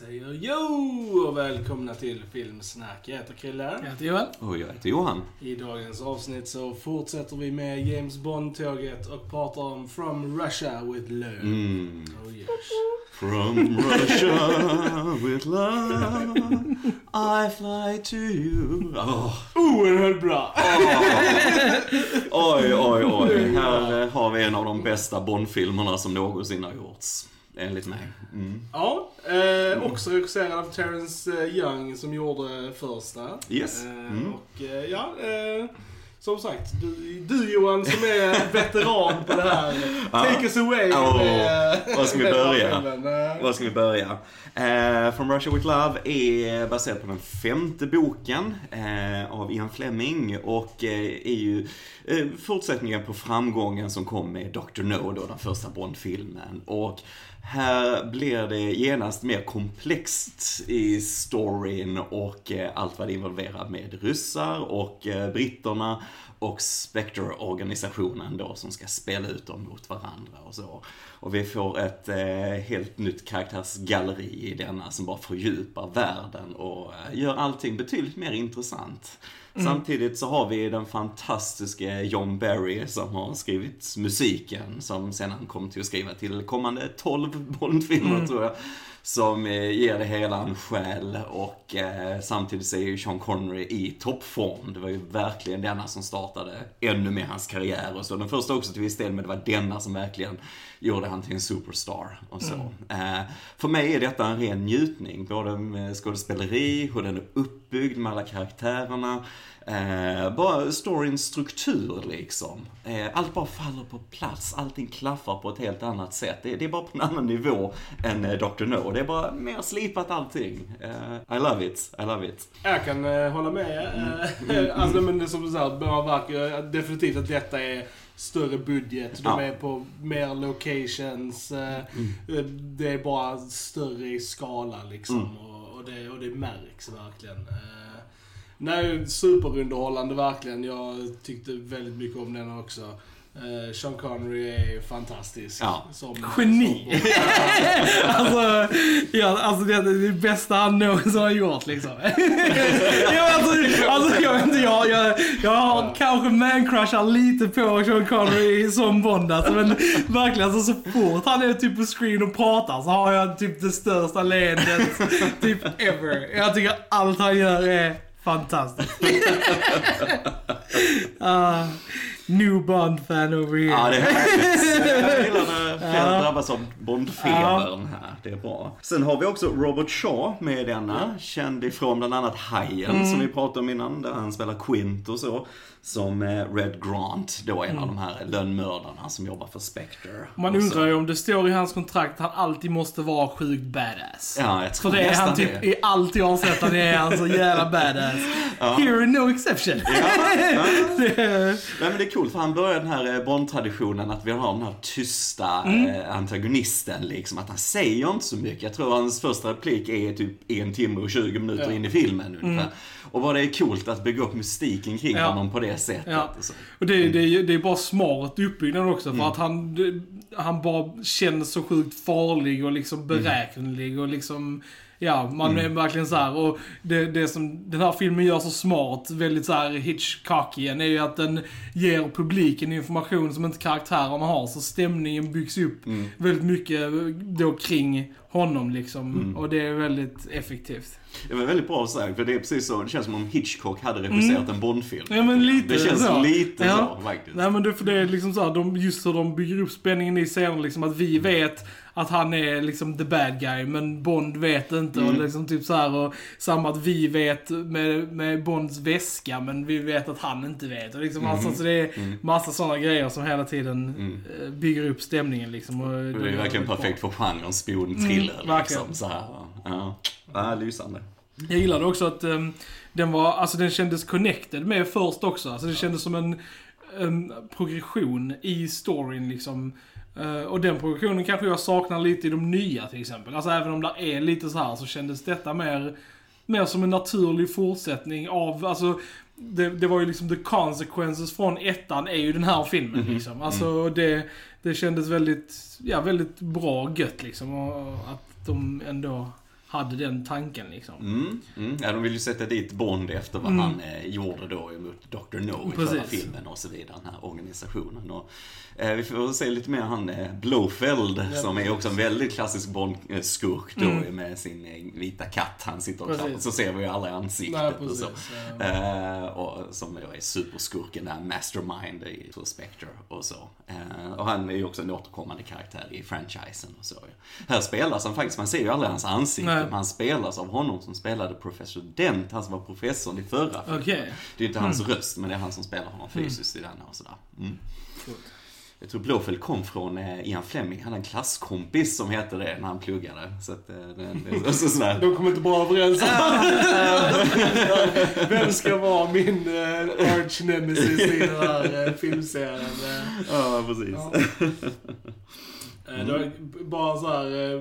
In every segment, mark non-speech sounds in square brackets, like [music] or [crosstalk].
Säger jo och välkomna till Filmsnack. Jag heter Krille. Jag heter Johan. Och jag heter Johan. I dagens avsnitt så fortsätter vi med James Bond-tåget och pratar om From Russia with Love. Mm. Oh yes. From Russia with love I fly to you. Oh. Oerhört bra! Oj, oj, oj. [laughs] Här har vi en av de bästa Bond-filmerna som någonsin har gjorts. Enligt mig. Mm. Ja, eh, också regisserad av Terrence eh, Young som gjorde första. Yes. Eh, Mm. Och eh, ja, eh, som sagt, du, du Johan som är [laughs] veteran på det här. Take us away Ja, med, var ska vi börja? Eh, Var ska vi börja? Eh, From Russia With Love är baserad på den femte boken eh, av Ian Fleming och eh, är ju eh, fortsättningen på framgången som kom med Dr. No, då, den första Bond-filmen. Och här blir det genast mer komplext i storyn och eh, allt vad det involverar med ryssar och eh, britterna och Spectre-organisationen då som ska spela ut dem mot varandra och så. Och vi får ett eh, helt nytt karaktärsgalleri i denna som bara fördjupar världen och eh, gör allting betydligt mer intressant. Samtidigt så har vi den fantastiska John Barry som har skrivit musiken som sedan kom till att skriva till kommande 12 Bondfilmer tror jag. Som eh, ger det hela en själ och eh, samtidigt så är ju Sean Connery i toppform. Det var ju verkligen denna som startade ännu mer hans karriär och så. Den första också till viss del, men det var denna som verkligen gjorde han till en superstar och så. Eh, för mig är detta en ren njutning, både med skådespeleri, hur den är uppbyggd med alla karaktärerna. Eh, bara storyns struktur liksom. Eh, allt bara faller på plats, allting klaffar på ett helt annat sätt. Det, det är bara på en annan nivå än eh, Dr. No. Det är bara mer slipat allting. Eh, I love it, I love it. Jag kan eh, hålla med. Eh, [laughs] alltså, men det är som du säger, man märker definitivt att detta är större budget. De Ja. är på mer locations. Eh, Det är bara större i skala liksom. Och, och, det, och det märks verkligen. Nej, superunderhållande verkligen. Jag tyckte väldigt mycket om den också. Eh, Sean Connery är fantastisk. Ja. Som, Geni. Som, [laughs] alltså, ja, alltså det är det bästa han någonsin har gjort liksom. [laughs] ja, alltså, alltså, jag vet inte, jag, jag, jag har kanske mancrushar lite på Sean Connery som Bond alltså, men verkligen alltså, så fort han är typ på screen och pratar så har jag typ det största leendet typ ever. Jag tycker allt han gör är fantastiskt. uh, [laughs] new Bond-fan over here. Ja, det är härligt. Jag gillar när fler Ja. drabbas av Bondfebern här. Det är bra. Sen har vi också Robert Shaw med denna. Känd ifrån bland annat Hajen Mm. som vi pratade om innan. Där han spelar Quint och så. Som eh, Red Grant, då en av de här lönnmördarna som jobbar för Spectre. Man undrar ju om det står i hans kontrakt att han alltid måste vara sjukt badass. Ja, jag tror För det är han typ det. i allt jag har sett, han är han så jävla badass. [laughs] Here no exception. Ja, ja. [laughs] Det- Nej men det är coolt för han började den här eh, Bond-traditionen att vi har den här tysta eh, antagonisten liksom. Att han säger inte så mycket. Jag tror hans första replik är typ en timme och 20 minuter Ja. in i filmen ungefär. Och vad det är coolt att bygga upp mystiken kring Ja. honom på det sättet. Ja. och så. Och det, det, är- det är bara smart uppbyggnad också för att han, han bara känns så sjukt farlig och liksom beräknelig och liksom Ja, man är verkligen så här och det, det som den här filmen gör så smart, väldigt så här Hitchcockian, är ju att den ger publiken information som inte karaktärerna har. Så stämningen byggs upp väldigt mycket då kring honom liksom. Och det är väldigt effektivt. Det var väldigt bra sagt för det är precis så. Det känns som om Hitchcock hade regisserat en Bondfilm. Ja men lite Det känns så. lite Ja. så faktiskt. Nej men det, för det är liksom så här, de, just hur de bygger upp spänningen i serien liksom att vi vet att han är liksom the bad guy men Bond vet inte och liksom typ så här och samma att vi vet med, med Bonds väska men vi vet att han inte vet och liksom alltså så det är massa sådana grejer som hela tiden eh, bygger upp stämningen liksom. Och Det är verkligen perfekt för genren spionthriller Mm, liksom. Så här. Ja. Ja, lysande. Jag gillade också att ehm, den var, alltså den kändes connected med först också. Alltså det kändes som en, en progression i storyn liksom. Eh, och den progressionen kanske jag saknar lite i de nya till exempel. Alltså även om det är lite så här så kändes detta mer, mer som en naturlig fortsättning av, alltså det, det var ju liksom the consequences från ettan är ju den här filmen liksom. Alltså det, det kändes väldigt, ja väldigt bra och gött liksom. Och, och att de ändå hade den tanken liksom. Mm, mm. Ja, de vill ju sätta dit Bond efter vad Mm. han eh, gjorde då mot Dr. No i Precis. förra filmen och så vidare, den här organisationen. Och, eh, vi får se lite mer han eh, Blofeld, Ja, som är också en väldigt klassisk Bond-skurk då Mm. med sin eh, vita katt. Han sitter och klappar, så ser vi ju aldrig Nej, ansiktet och precis. så. Ja. Eh, och som då är superskurken där, Mastermind i Spectre och så. Eh, och han är ju också en återkommande karaktär i franchisen och så. Här spelas han faktiskt, man ser ju aldrig hans ansikte, Nej. Men han spelas av honom som spelade Professor Dent, han som var professorn i förra filmen. Okej. Det är inte hans röst, men det är han som spelar honom fysiskt i den och sådär. Mm. Jag tror Blåfeld kom från eh, Ian Fleming, han hade en klasskompis som hette det när han pluggade. Så att, eh, det, det, så, sådär. De kommer inte bra överens. Vem ska vara min arch nemesis i den här filmserien? Eh, Ja, precis. Ja. [laughs] Eh, Det var bara så här eh,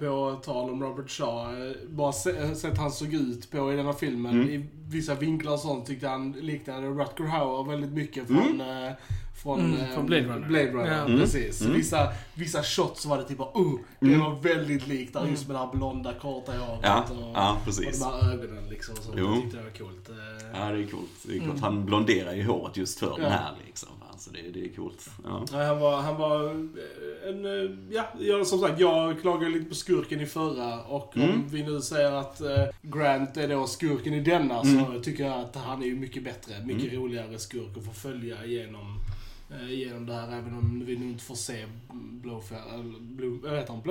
på tal om Robert Shaw, bara se- sett han såg ut på i den här filmen. Mm. I vissa vinklar och sånt tyckte han liknade Rutger Hauer väldigt mycket från, eh, från, Mm, eh, från Blade Runner. Blade Runner, Ja. Mm. precis. Mm. Vissa, vissa shots var det typ bara, uh, det Mm. var väldigt likt där just med det här blonda korta håret Ja, och, ja, och precis. de här ögonen liksom. Så Jo. Jag tyckte det var coolt. Eh, Ja, det är coolt. Det är coolt. Mm. Han blonderar ju håret just för Ja. den här liksom. Alltså det, det är coolt. Ja. Han var, han var eh, en, ja, jag, som sagt, jag klagade lite på skurken i förra och om Mm. vi nu säger att Grant är då skurken i denna Mm. så tycker jag att han är ju mycket bättre, mycket roligare skurk att få följa genom, eh, genom det här även om vi nu inte får se Blowfell, eller Blue, vad heter han?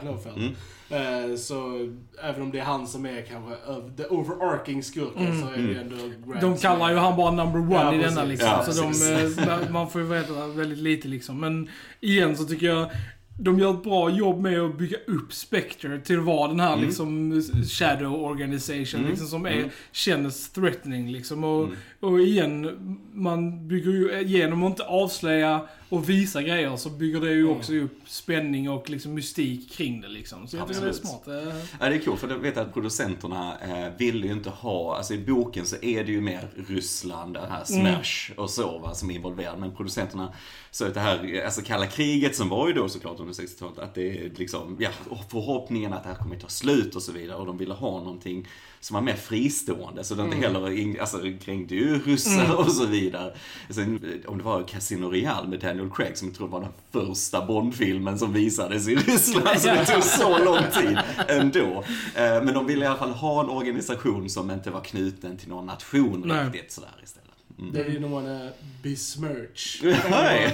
Ja. Mm. Eh, så även om det är han som är kanske the overarching skurken Mm. så är det ju ändå Grant De kallar ju han bara number one Ja, i precis. denna liksom. Ja, så de, eh, man får ju veta väldigt lite liksom. Men igen så tycker jag de gör ett bra jobb med att bygga upp Spectre till att vara den här Mm. liksom shadow organization Mm. liksom, som är, Mm. känns threatening liksom. Och, Mm. och igen, man bygger ju, genom att inte avslöja och visa grejer så bygger det ju Mm. också upp spänning och liksom mystik kring det liksom. Så jag tycker det är smart. Eh, Ja, det är coolt för jag vet att producenterna eh, ville ju inte ha, alltså i boken så är det ju mer Ryssland, den här Smash och så va, som är involverad. Men producenterna så att det här, alltså kalla kriget som var ju då såklart under 60-talet, att det är liksom, ja, förhoppningen att det här kommer ta slut och så vidare. Och de ville ha någonting som var mer fristående. Så det inte heller, alltså det kränkte ju ryssar och så vidare. Sen, om det var Casino Royale med Daniel Craig som jag tror var den första Bondfilmen som visades i Ryssland. Så det tog så lång tid ändå. Eh, Men de ville i alla fall ha en organisation som inte var knuten till någon nation Nej. riktigt sådär istället. Mm. They didn't wanna besmirch. [laughs] Nej. [laughs]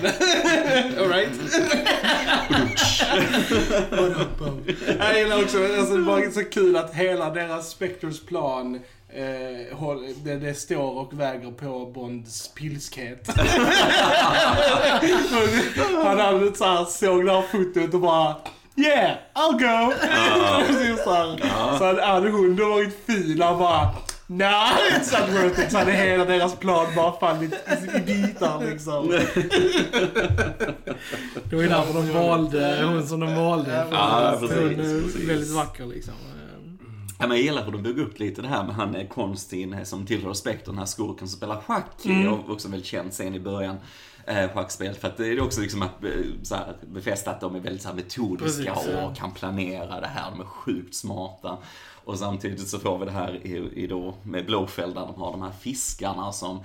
Alright? [laughs] Jag gillar också, alltså, det var så kul att hela deras Spectres plan eh, håll, det, det står och väger på Bonds pilskhet. Han hade så här, såg det här fotot och bara Yeah, I'll go! Precis så, här. så hade- hade hon då varit fin, han bara Nej, worth it. Så hade hela deras plan bara fallit i bitar liksom. Det var ju därför de valde hon som de valde. Ja, precis, hon är precis. väldigt vacker liksom. Ja, men jag gillar hur de bygger upp lite det här med han är Konstin som tillhör Spectre, den här skurken som spelar schack. Mm. Och också väldigt känd scen i början. Eh, schackspel. För att det är också liksom att eh, så här, befästa att de är väldigt så här, metodiska Precis, ja. och kan planera det här. De är sjukt smarta. Och samtidigt så får vi det här i, i då med Blowfell där de har de här fiskarna som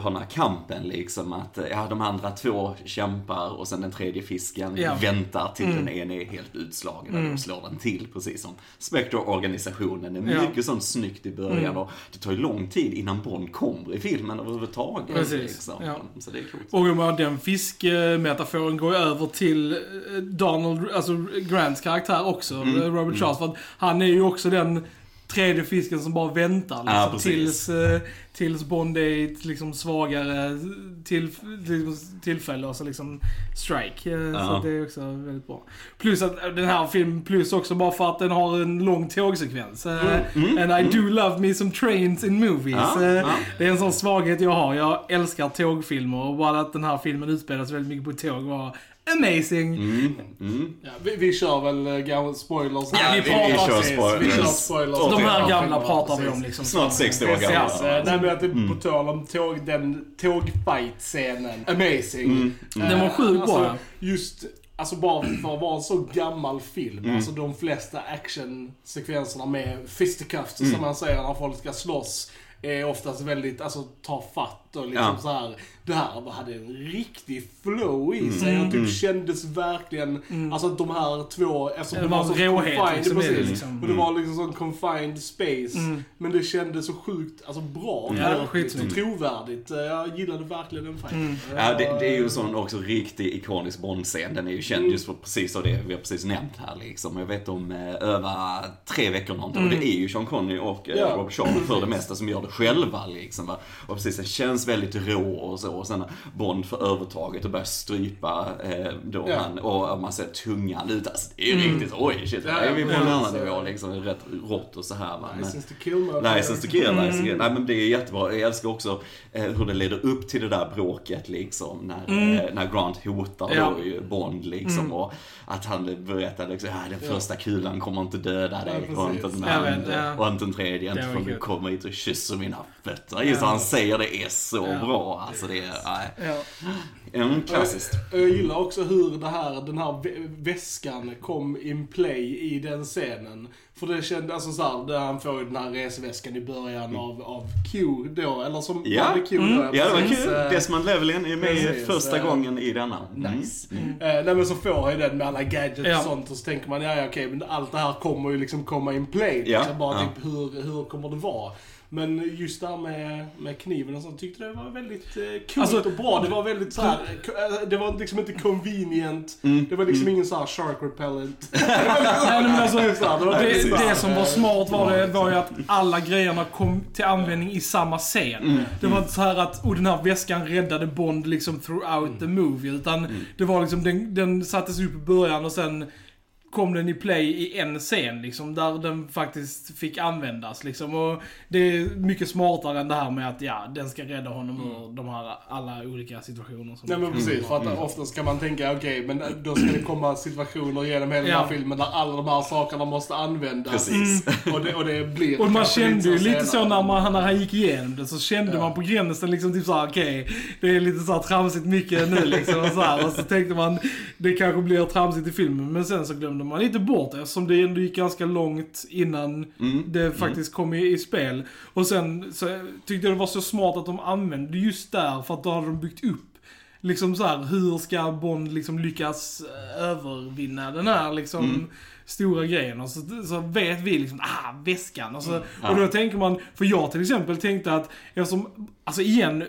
har den här kampen liksom att ja, de andra två kämpar och sen den tredje fisken Ja. väntar till Mm. den ene är helt utslagen och då slår den till precis som Spectre-organisationen. Är Ja. mycket sånt snyggt i början Mm. och det tar ju lång tid innan Bond kommer i filmen överhuvudtaget. Precis, Liksom. ja. Så det är coolt. Och den fiskmetaforen går ju över till eh, Donald, alltså Grants karaktär också, Mm, Robert Charles. För att han är ju också den tredje fisken som bara väntar liksom, Ja, tills, eh, tills Bond är ett liksom svagare till, till, tillfälle och så liksom strike. Eh, Så Ja. det är också väldigt bra. Plus att den här filmen, plus också bara för att den har en lång tågsekvens. Eh, Mm, And I do love me some trains in movies. Ja. Det är en sån svaghet jag har. Jag älskar tågfilmer och bara att den här filmen utspelas väldigt mycket på tåg var amazing. Mm, mm. Ja, vi, vi kör väl äh, gamla spoilers. Ja, vi vi pratar- kör spoilers. Vi kör spoilers. De här gamla pratar vi om liksom. Snart 60 år gammal. eh, Nej men att det, på tal om tåg, den tågfight-scenen. Amazing. Mm, mm. Den var sjukt bra. Alltså, just Alltså bara för att vara en så gammal film. Mm. Alltså de flesta actionsekvenserna med fisticuffs Mm. som man säger när folk ska slåss. Är oftast väldigt, alltså tar fatt och liksom Ja. så här. Det här hade en riktig flow i sig och typ Mm. kändes verkligen, alltså att de här två, eftersom Det var en så råhet confined, liksom i det, precis. liksom. Och det var liksom sån confined space. Mm. Men det kändes så sjukt, alltså bra. Ja, det var verkligt och trovärdigt. Eh, Jag gillade verkligen den fighten. Mm. Ja, det, det är ju en sån också riktig ikonisk Bond-scen. Den är ju känd just för precis av det vi har precis nämnt här liksom. Jag vet om eh, över tre veckor någonting. Och det är ju Sean Connery och eh, Ja, Robert Shaw för det mesta som gör det själva liksom. Va? Och precis, det känns väldigt rå och så. Och sen Bond får övertaget och börjar strypa eh, då Ja. han, och man ser tungan ut. Alltså, det är ju riktigt, oj shit, Ja, är vi på en annan nivå liksom. Rätt rått och så här va. License to kill. License to kill, Mm. Nej men det är jättebra. Jag älskar också eh, hur det leder upp till det där bråket liksom. När, eh, när Grant hotar Mm. Ja. då Bond liksom. Mm. Och att han berättar liksom, ja den första kulan kommer inte döda dig. Och inte den andra. Och inte den tredje. Inte förrän du kommer hit och kysser mina fötter. Just Ja. han säger det är så bra. Alltså det är, nej. Ja. Mm, klassiskt. Jag, jag gillar också hur det här, den här vä- väskan kom in play i den scenen. För det kändes, alltså såhär, där han får ju den här resväskan i början av, av Q då, eller som Ja. var det Q Mm. då, Ja, det var kul. eh, Desmond Llewellyn är med precis, första eh, gången i denna. Mm. Nice. Eh, nej men så får han ju den med alla gadgets Ja. och sånt och så tänker man, ja ja okej, men allt det här kommer ju liksom komma in play. Ja, Liksom, bara ja. typ hur, hur kommer det vara? Men just det här med, med kniven och sånt tyckte det var väldigt eh, coolt Alltså, och bra. Det var väldigt så här, eh, det var liksom inte convenient. Mm. Det var liksom ingen så här shark repellent. [laughs] Nej, men alltså, [laughs] det var som var eh, smart var, det, var ju att alla grejerna kom till användning i samma scen. Det var inte så här att, och den här väskan räddade Bond liksom throughout the movie. Utan det var liksom, den, den sattes upp i början och sen kom den i play i en scen liksom, där den faktiskt fick användas liksom. Och det är mycket smartare än det här med att, ja, den ska rädda honom ur de här alla olika situationer som Nej men precis, för att oftast kan man tänka okej, men då ska det komma situationer genom hela den Ja. här filmen där alla de här sakerna måste användas. Precis. Och, det, och det blir Och man kände ju lite så när, man, när han gick igenom det, så kände Ja. man på gränsen liksom typ såhär, okej, det är lite såhär tramsigt mycket nu liksom och så, här, och så tänkte man, det kanske blir tramsigt i filmen, men sen så glömde man lite bort det eftersom det ändå gick ganska långt innan Mm. det faktiskt kom i, i spel. Och sen så tyckte jag det var så smart att de använde just där, för att då hade de byggt upp Liksom så här, hur ska Bond liksom lyckas eh, övervinna den här liksom Mm. stora grejen? Och så, så vet vi liksom, ah, väskan. Och, så, Ja. och då tänker man, för jag till exempel tänkte att, eftersom, alltså igen,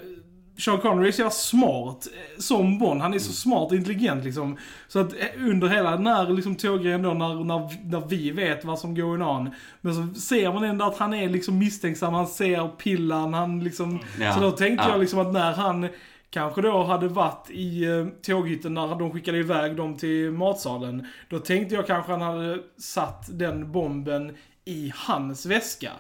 Sean Connery är så jävla smart eh, som Bond. Han är så smart och intelligent liksom. Så att eh, under hela den här liksom, tåggrejen då, när, när, när vi vet vad som går on. Men så ser man ändå att han är liksom misstänksam, han ser pillan, han liksom. Ja. Så då tänkte Ja. jag liksom att när han kanske då hade varit i eh, tåghytten när de skickade iväg dem till matsalen. Då tänkte jag kanske han hade satt den bomben i hans väska.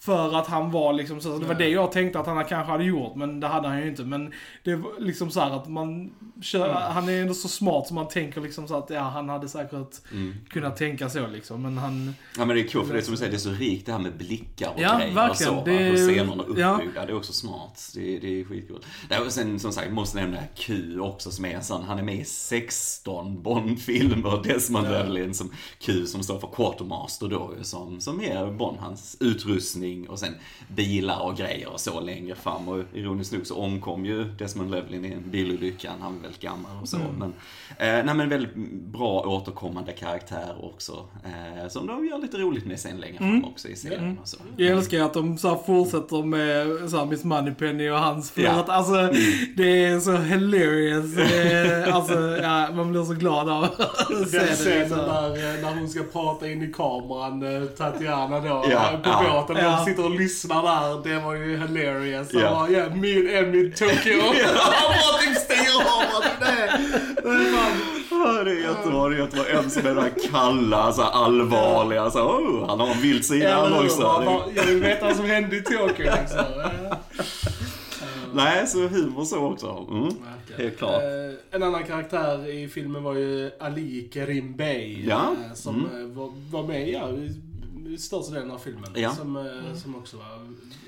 För att han var liksom så, det var det jag tänkte att han kanske hade gjort, men det hade han ju inte. Men det var liksom så här att man kör, han är ändå så smart så man tänker liksom så att ja, han hade säkert Mm. kunnat tänka så liksom. Men han, Ja men det är kul för det är som du säger, det är så rikt det här med blickar och Ja, grejer verkligen. och så. Det är- Och scenerna ja. uppbyggda, det är också smart. Det, det är skitkul. Och sen som sagt, måste nämna Q också som är en sån, han är med i 16 Bond-filmer. Desmond Ja. Llewellyn som Q som står för Quartermaster då som, som är Bond, hans utrustning och sen bilar och grejer och så längre fram. Och ironiskt nog så omkom ju Desmond Llewellyn i en bilolycka, han var väldigt gammal och så. Mm. Men, eh, nej men väldigt bra återkommande karaktär också. Eh, som de gör lite roligt med sen längre fram Mm. också i serien och så. Jag älskar att de så här fortsätter med så här Miss Moneypenny och hans flört. Ja. Alltså, det är så hilarious. Det är, alltså, ja, man blir så glad av att se det. scenen Liksom. där eh, när hon ska prata in i kameran, eh, Tatiana då, Ja, på ja. båten. och Ja. De sitter och lyssnar där. Det var ju hilarious. Ja, bara, ja me and Emmy in Tokyo. Han bara typ stänger av det är. Det är jättebra, det är jättebra. En som är den här kalla, så här allvarliga, så här, oh, han har en vild sida han också. Bara, Jag vill veta vad som hände i Tokyo liksom. Nej, så humor så också. Mm. Helt klart. Eh, en annan karaktär i filmen var ju Ali Kerim Bey. Ja. eh, som Mm. eh, var, var med ja, största delen av filmen. Ja. Som, eh, som också var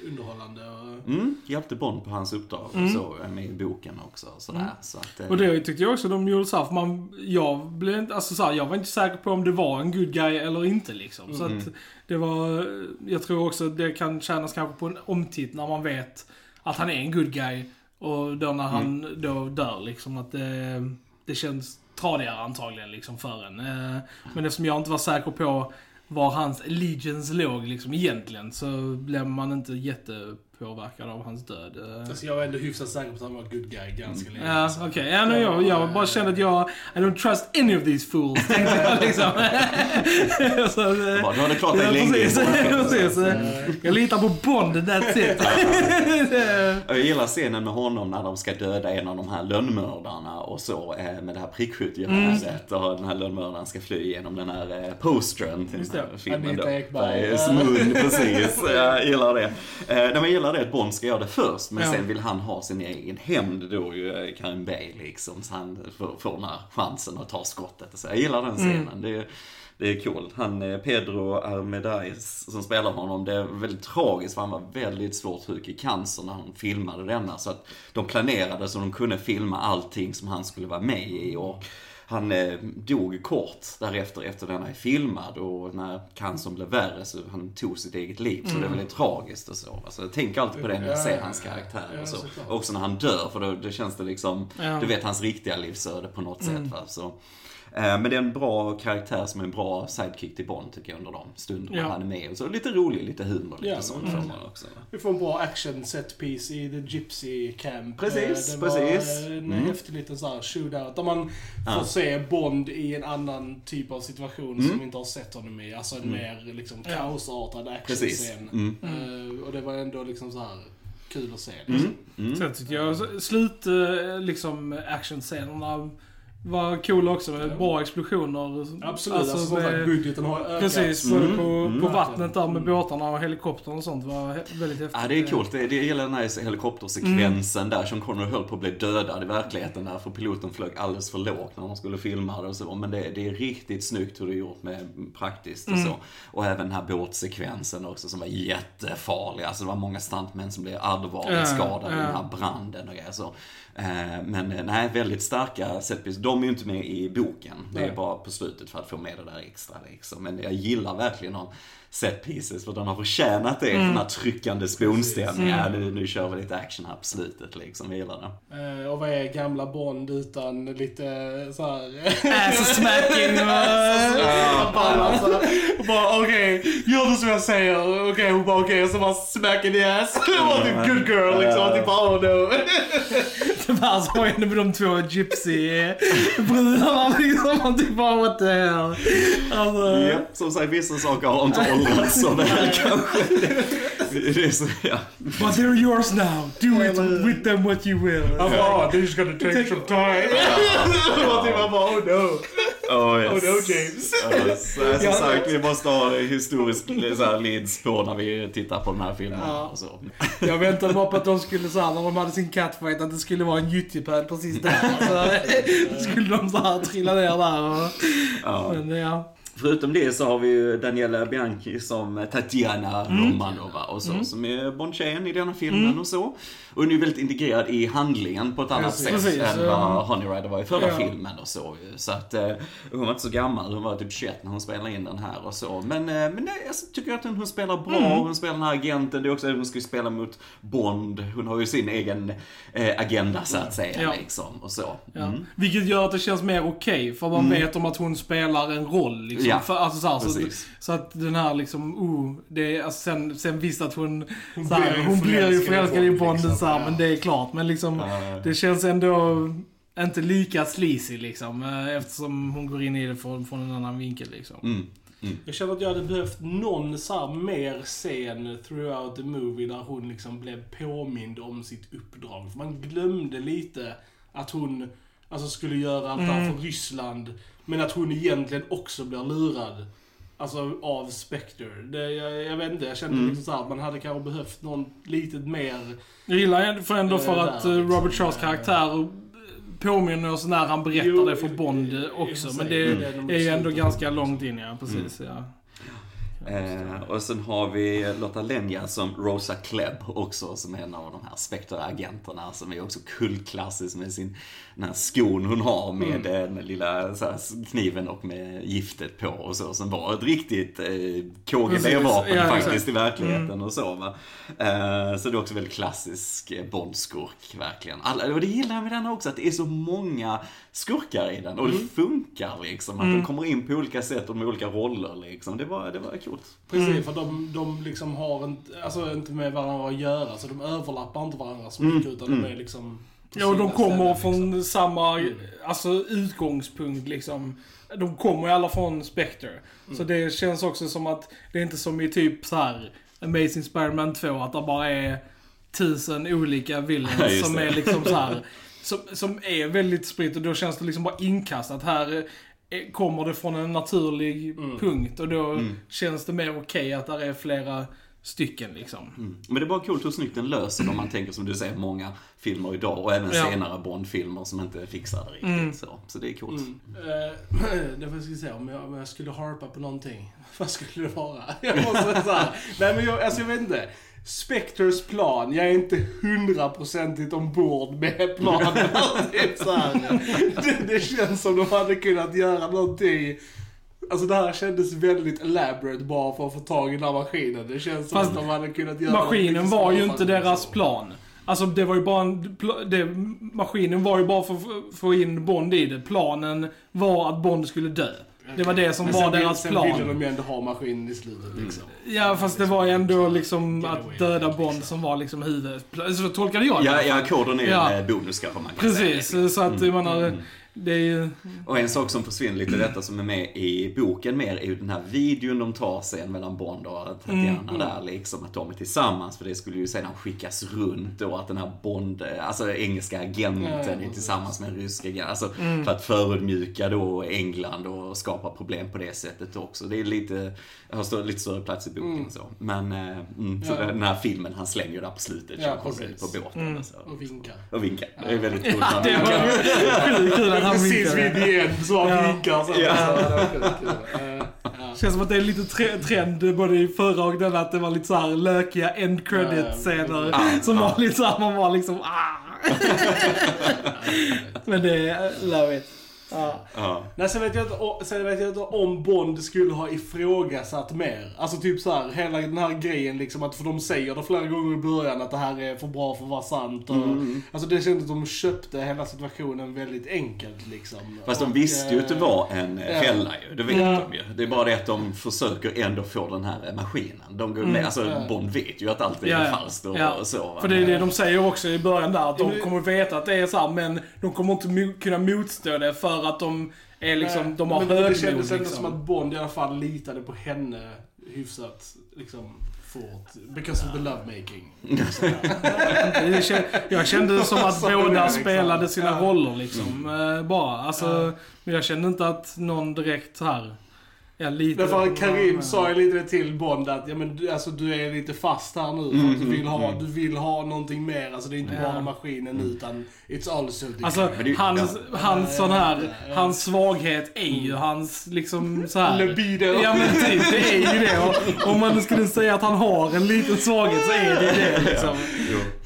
underhållande. Och, Mm, hjälpte Bond på hans uppdrag och så, eh, med i boken också. Och, sådär. Så att, eh, Och det tyckte jag också de gjorde såhär, för man, jag blev inte, alltså såhär, jag var inte säker på om det var en good guy eller inte liksom. Så Mm. att det var, jag tror också det kan kännas kanske på en omtitt när man vet att han är en good guy. Och då när han Mm. då dör liksom, att det, det känns tradigare antagligen liksom för en. Eh, Men eftersom jag inte var säker på var hans legions låg liksom egentligen så blev man inte jätte jättepåverkad av hans död. Eh, Alltså jag var ändå hyfsat säker på att han var good guy ganska länge. Ja, okej. Ja, nej, jag, jag bara kände att jag... I don't trust any of these fools, tänkte jag [laughs] liksom. [laughs] så, eh, Bara, du hade klart dig ja, länge. precis, [laughs] precis. Mm. Jag litar på Bond, that's it. Jag gillar scenen med honom när de ska döda en av de här lönnmördarna och så eh, med det här prickskyttegeväret och den här lönnmördaren ska fly genom den här postern till den här filmen. Anita. Ekberg. Mun, precis. Jag gillar det. Nej, men jag gillar det att Bond ska göra det först men Ja. sen vill han ha sin egen hämnd då ju eh, Karin Bay liksom så han får, får den här chansen att ta skottet. Så jag gillar den scenen. Det, det är coolt. Han, eh, Pedro Armedais som spelar honom, det är väldigt tragiskt för han var väldigt svårt sjuk i cancer när han filmade denna. Så att de planerade så de kunde filma allting som han skulle vara med i. Och han eh, dog kort därefter, efter den är filmad och när cancern blev värre så han tog sitt eget liv. Så det är väldigt tragiskt och så. Alltså, jag tänker alltid på det när jag ser hans karaktär Ja, och så. såklart. Också när han dör, för då, då känns det liksom, Ja. du vet hans riktiga livsöde på något sätt. Va? Så, men det är en bra karaktär som är en bra sidekick till Bond tycker jag under de stunderna Ja. han är med. Och så lite rolig, lite humor, lite Ja, sånt mm. också. Vi får en bra action set piece i The Gypsy Camp. Precis, Eh, det var precis. en Mm. häftig liten så här shootout. Där man får Ja. se Bond i en annan typ av situation som Mm. vi inte har sett honom i. Alltså en mer liksom kaosartad Precis. actionscen. Mm. Eh, och det var ändå liksom så här kul att se. Mm. Mm. Sen tyckte jag slut, eh, liksom, actionscenerna var coola också med Ja. bra explosioner. Absolut, alltså, som sagt, med- budgeten har ökat. Precis, Mm, på, mm. på vattnet där med Mm. båtarna och helikoptern och sånt var väldigt häftigt. Ja, det är coolt. Det, det gäller den här helikoptersekvensen där Sean Connery höll på att bli dödad i verkligheten där för piloten flög alldeles för lågt när de skulle filma det och så. Men det, det är riktigt snyggt hur det är gjort med praktiskt och så. Och även den här båtsekvensen också som var jättefarlig. Alltså det var många stuntmän som blev allvarligt skadade i den här branden och grejer så. Eh, Men eh, nej, väldigt starka setpiece. De är ju inte med i boken. Det är bara på slutet för att få med det där extra liksom. Men jag gillar verkligen de set pieces för den har förtjänat det. Den här tryckande sponstämningen. Ja, nu, nu kör vi lite action här på slutet liksom. Jag gillar det. Eh, och vad är gamla Bond utan lite så här... Ass [laughs] smacking och... Och bara okej, gör du som jag säger. Okej, hon bara okej, och så bara smack in the ass. Var typ good girl liksom. Och typ bara oh no. [laughs] Det var så hände med de två gypsy-brudarna liksom. Man typ bara what the hell. Alltså, Ja, som sagt, vissa saker har inte [laughs] åldrats så väl kanske. Det, det är så, ja. But they're yours now. Do it with them what you will. Han bara oh, this is gonna take some time. Typ man bara oh no. Oh, yes. Oh no James. Ja, så, som sagt, vi måste ha historisk så leads på när vi tittar på den här filmen. Ja. Och så. Jag väntade bara på att de skulle såhär, när de hade sin catfight, att det skulle vara en gyttjepöl precis där. Alltså, [laughs] skulle de såhär trilla ner där och... Ja. Men ja. Förutom det så har vi ju Daniela Bianchi som Tatiana Mm. Romanova och så, som är Bondtjejen i denna filmen och så. Och hon är väldigt integrerad i handlingen på ett annat Precis. sätt Precis, än ja. vad Honey Rider var i förra Ja. filmen och så. Så att eh, hon var inte så gammal, hon var typ 21 när hon spelade in den här och så. Men, eh, men nej, jag tycker att hon, hon spelar bra, Mm. hon spelar den här agenten, det är också hon ska ju spela mot Bond. Hon har ju sin egen eh, agenda så att säga Ja. liksom och så. Mm. Vilket gör att det känns mer okej, för man vet om att hon spelar en roll. Liksom. Ja, för, alltså, så, här, så, precis. så att den här liksom, oh, det är, alltså, sen, sen visst att hon, Hon så här, blir ju hon blir ju förälskad i Bond, Bonden liksom. så här, Ja. men det är klart. Men liksom, Ja. det känns ändå inte lika sleazy liksom. eh, Eftersom hon går in i det från, från en annan vinkel liksom. Mm. Mm. Jag känner att jag hade behövt någon så här mer scen throughout the movie där hon liksom blev påmind om sitt uppdrag. För man glömde lite att hon alltså, skulle göra allt det här Mm. för Ryssland. Men att hon egentligen också blir lurad. Alltså av Spectre. Det, jag, jag vet inte, jag kände Mm. liksom så här, att man hade kanske behövt någon lite mer... Jag gillar ändå- för ändå för Eh, att där, eh, Robert liksom, Shaws eh, karaktär påminner oss när han berättar Jo, det för Bond också. Men det i- är ju ändå ganska långt in ja, precis. Ja. Eh, och sen har vi Lotta Lenja som Rosa Klebb också, som är en av de här Spectre-agenterna som är också kultklassisk med sin, den här skon hon har med Mm. den lilla så här, kniven och med giftet på och så, som var ett riktigt eh, KGB-vapen ja, faktiskt i verkligheten och så va. Eh, så det är också väldigt klassisk eh, Bondskurk, verkligen. Alla, och det gillar jag med den också, att det är så många skurkar i den och det funkar liksom. Att de kommer in på olika sätt och med olika roller liksom. Det var, det var coolt. Precis, för de, de liksom har inte, alltså inte med varandra att göra, så de överlappar inte varandra så mycket, utan de är liksom... Ja, och de kommer från liksom. samma alltså, utgångspunkt liksom. De kommer ju alla från Spectre. Så det känns också som att det är inte som i typ så här Amazing Spider-Man 2, att det bara är tusen olika villains [laughs] som det. är liksom så här [laughs] som, som är väldigt spritt och då känns det liksom bara inkastat. Här eh, kommer det från en naturlig punkt och då känns det mer okej att det är flera stycken liksom. Men det är bara coolt hur snyggt den löser om man tänker som du säger många filmer idag och även Ja. senare Bond-filmer som inte fixar det riktigt så. Så det är coolt. Eh, [clears throat] det får jag ska säga, om jag, om jag skulle harpa på någonting, [laughs] vad skulle det vara? [laughs] Jag måste säga, nej men jag, alltså jag vet inte. Spectres plan, jag är inte hundraprocentigt ombord med planen. [laughs] så det, det känns som de hade kunnat göra någonting Alltså det här kändes väldigt elaborate bara för att få tag i den här maskinen. Det känns som Fast att de hade kunnat göra Maskinen var ju inte deras plan. Alltså det var ju bara en, det, maskinen var ju bara för att få in Bond i det. Planen var att Bond skulle dö. Det var det som Men var sen vill- deras Sen ville plan. de ju ändå ha maskinen i slutet liksom. Ja fast det var ju ändå liksom att döda Bond som var liksom huvudet. Så tolkade jag det Ja, ja, koden är Ja. en bonus kanske man kan säga. Precis, så att jag menar, det är ju... Och en sak som försvinner lite i detta som är med i boken mer är ju den här videon de tar sen mellan Bond och Tatiana där liksom. Att de är tillsammans för det skulle ju sedan skickas runt och att den här Bond, alltså engelska agenten ja, är tillsammans med en rysk agent. Alltså för att förödmjuka då England och skapa problem på det sättet också. Det är lite, har stå, lite större plats i boken så. Men, eh, mm, så Ja. den här filmen han slänger ju där på slutet, Ja, precis. på båten. och Så. Och vinkar. Och vinkar. Det är väldigt coolt. Ja, [laughs] det var kul han Precis vid igen så han Ja. vinkar så. Ja. Eh, ja. Känns som att det är lite tre- trend både i förra och denna att det var lite så här lökiga end credit scener Ja, som var lite såhär, man var liksom ah. [laughs] Men det, love it. Ja. Ja. Nej, sen vet, jag inte, sen vet jag inte om Bond skulle ha ifrågasatt mer. Alltså typ så här, hela den här grejen liksom att, för de säger det flera gånger i början att det här är för bra för att vara sant. Och, Mm. Alltså det kändes som att de köpte hela situationen väldigt enkelt liksom. Fast de Och, visste ju att det eh, var en eh, ja. fälla ju, det vet Ja. de ju. Det är bara det att de försöker ändå få den här eh, maskinen. De går med, alltså Ja. Bond vet ju att allt är Ja, falskt och, Ja. och så. För det är det de säger också i början där, att de kommer veta att det är så här, men de kommer inte kunna motstå det för att de är liksom, Nej, de har men Det högmod kändes ändå som liksom. att Bond i alla fall litade på henne hyfsat liksom fort. Because of the lovemaking. Jag kände det som att [laughs] båda liksom- spelade sina roller liksom. eh, Bara. Alltså, men jag kände inte att någon direkt här. Jag litade Därför att Karim sa ju lite till Bond att ja, men, du, alltså, du är lite fast här nu. Att du, vill ha, du vill ha någonting mer. Alltså det är inte Ja. bara maskinen utan it's also the Alltså, hans, ja. hans sån Ja, här, ja, ja. hans svaghet är ju hans liksom så här. libido. Ja men typ, det är ju det. Och, om man skulle säga att han har en liten svaghet så är det det liksom.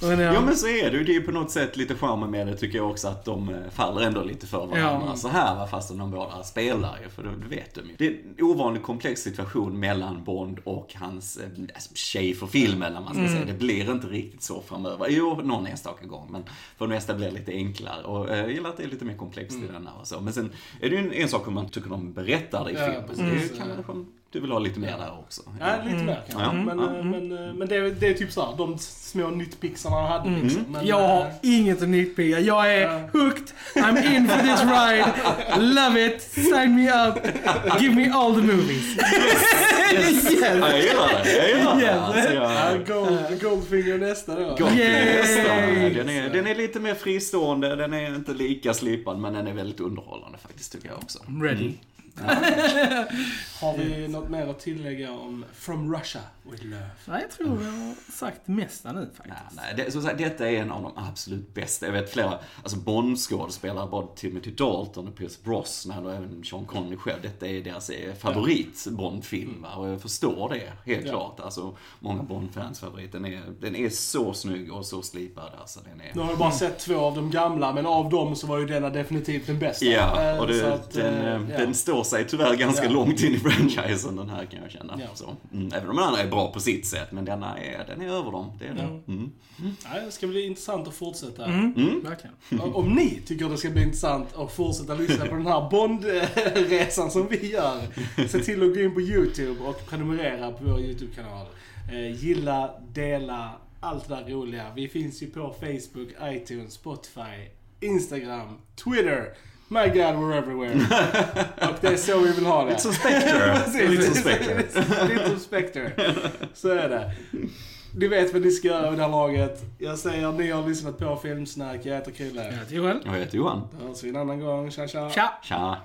Ja. Men så är det ju. Det är ju på något sätt lite charmen med det tycker jag också att de eh, faller ändå lite för varandra Ja. så här va, fastän de båda spelar ju, för det vet de ju. Det är en ovanligt komplex situation mellan Bond och hans eh, alltså, tjej för filmen, eller man ska säga. Det blir inte riktigt så framöver. Jo, någon enstaka gång, men för det mesta blir det lite enklare. Och eh, jag gillar att det är lite mer komplext i denna och så. Men sen är det ju en, en sak om man tycker de berättar det i Ja, filmen. precis. Det kan du vill ha lite mer där också. Ja, lite mer kanske. Ja. Men, eh, men, eh, men det, är, det är typ såhär, de små nitpixarna han hade liksom. Men, Jag har eh, inget att nitpicka. Jag är hooked. I'm in for this ride. Love it. Sign me up. Give me all the movies. yes. [laughs] Ja, jag gillar det. Jag gillar det. Yes. Alltså, jag, Ja, Gold, Goldfinger nästa då. Yay! nästa. Den är, den är lite mer fristående, den är inte lika slipad men den är väldigt underhållande faktiskt tycker jag också. Ready. [laughs] Har vi något mer att tillägga om From Russia with Love? Nej, jag tror vi har sagt mesta nu faktiskt. nej, det, som sagt, detta är en av de absolut bästa. Jag vet flera, alltså Bond-skådespelare, både Timothy Dalton och Pierce Brosnan och även Sean Connery själv. Detta är deras eh, favorit Bond-film och jag förstår det, helt Ja. klart. Alltså, många Bond-fans favorit. Den är, den är så snygg och så slipad. Alltså, den är... Nu har jag bara sett två av de gamla, men av dem så var ju denna definitivt den bästa. Ja, Eh, och det, så att, den, eh, eh, ja. den står sig tyvärr ganska Ja. långt in i franchisen den här kan jag känna. Ja. Så, mm, även om den andra är bra på sitt sätt, men denna är, den är över dem. Det är den. Mm. Ja, det ska bli intressant att fortsätta. Mm, verkligen. Om- Om ni tycker det ska bli intressant att fortsätta lyssna på den här Bond-resan som vi gör, se till att gå in på YouTube och prenumerera på vår YouTube-kanal. Eh, gilla, dela, allt det där roliga. Vi finns ju på Facebook, iTunes, Spotify, Instagram, Twitter. My God, we're everywhere. [laughs] och det är så vi vill ha det. Lite som Spectre. [laughs] Lite som Spectre. [laughs] Lite som Spectre. Så är det. Ni vet vad ni ska göra vid det här laget. Jag säger ni har lyssnat på Filmsnack. Jag heter Krille. Jag heter Joel. Jag heter Johan. Då hörs vi en annan gång. Tja tja. Tja! Tja.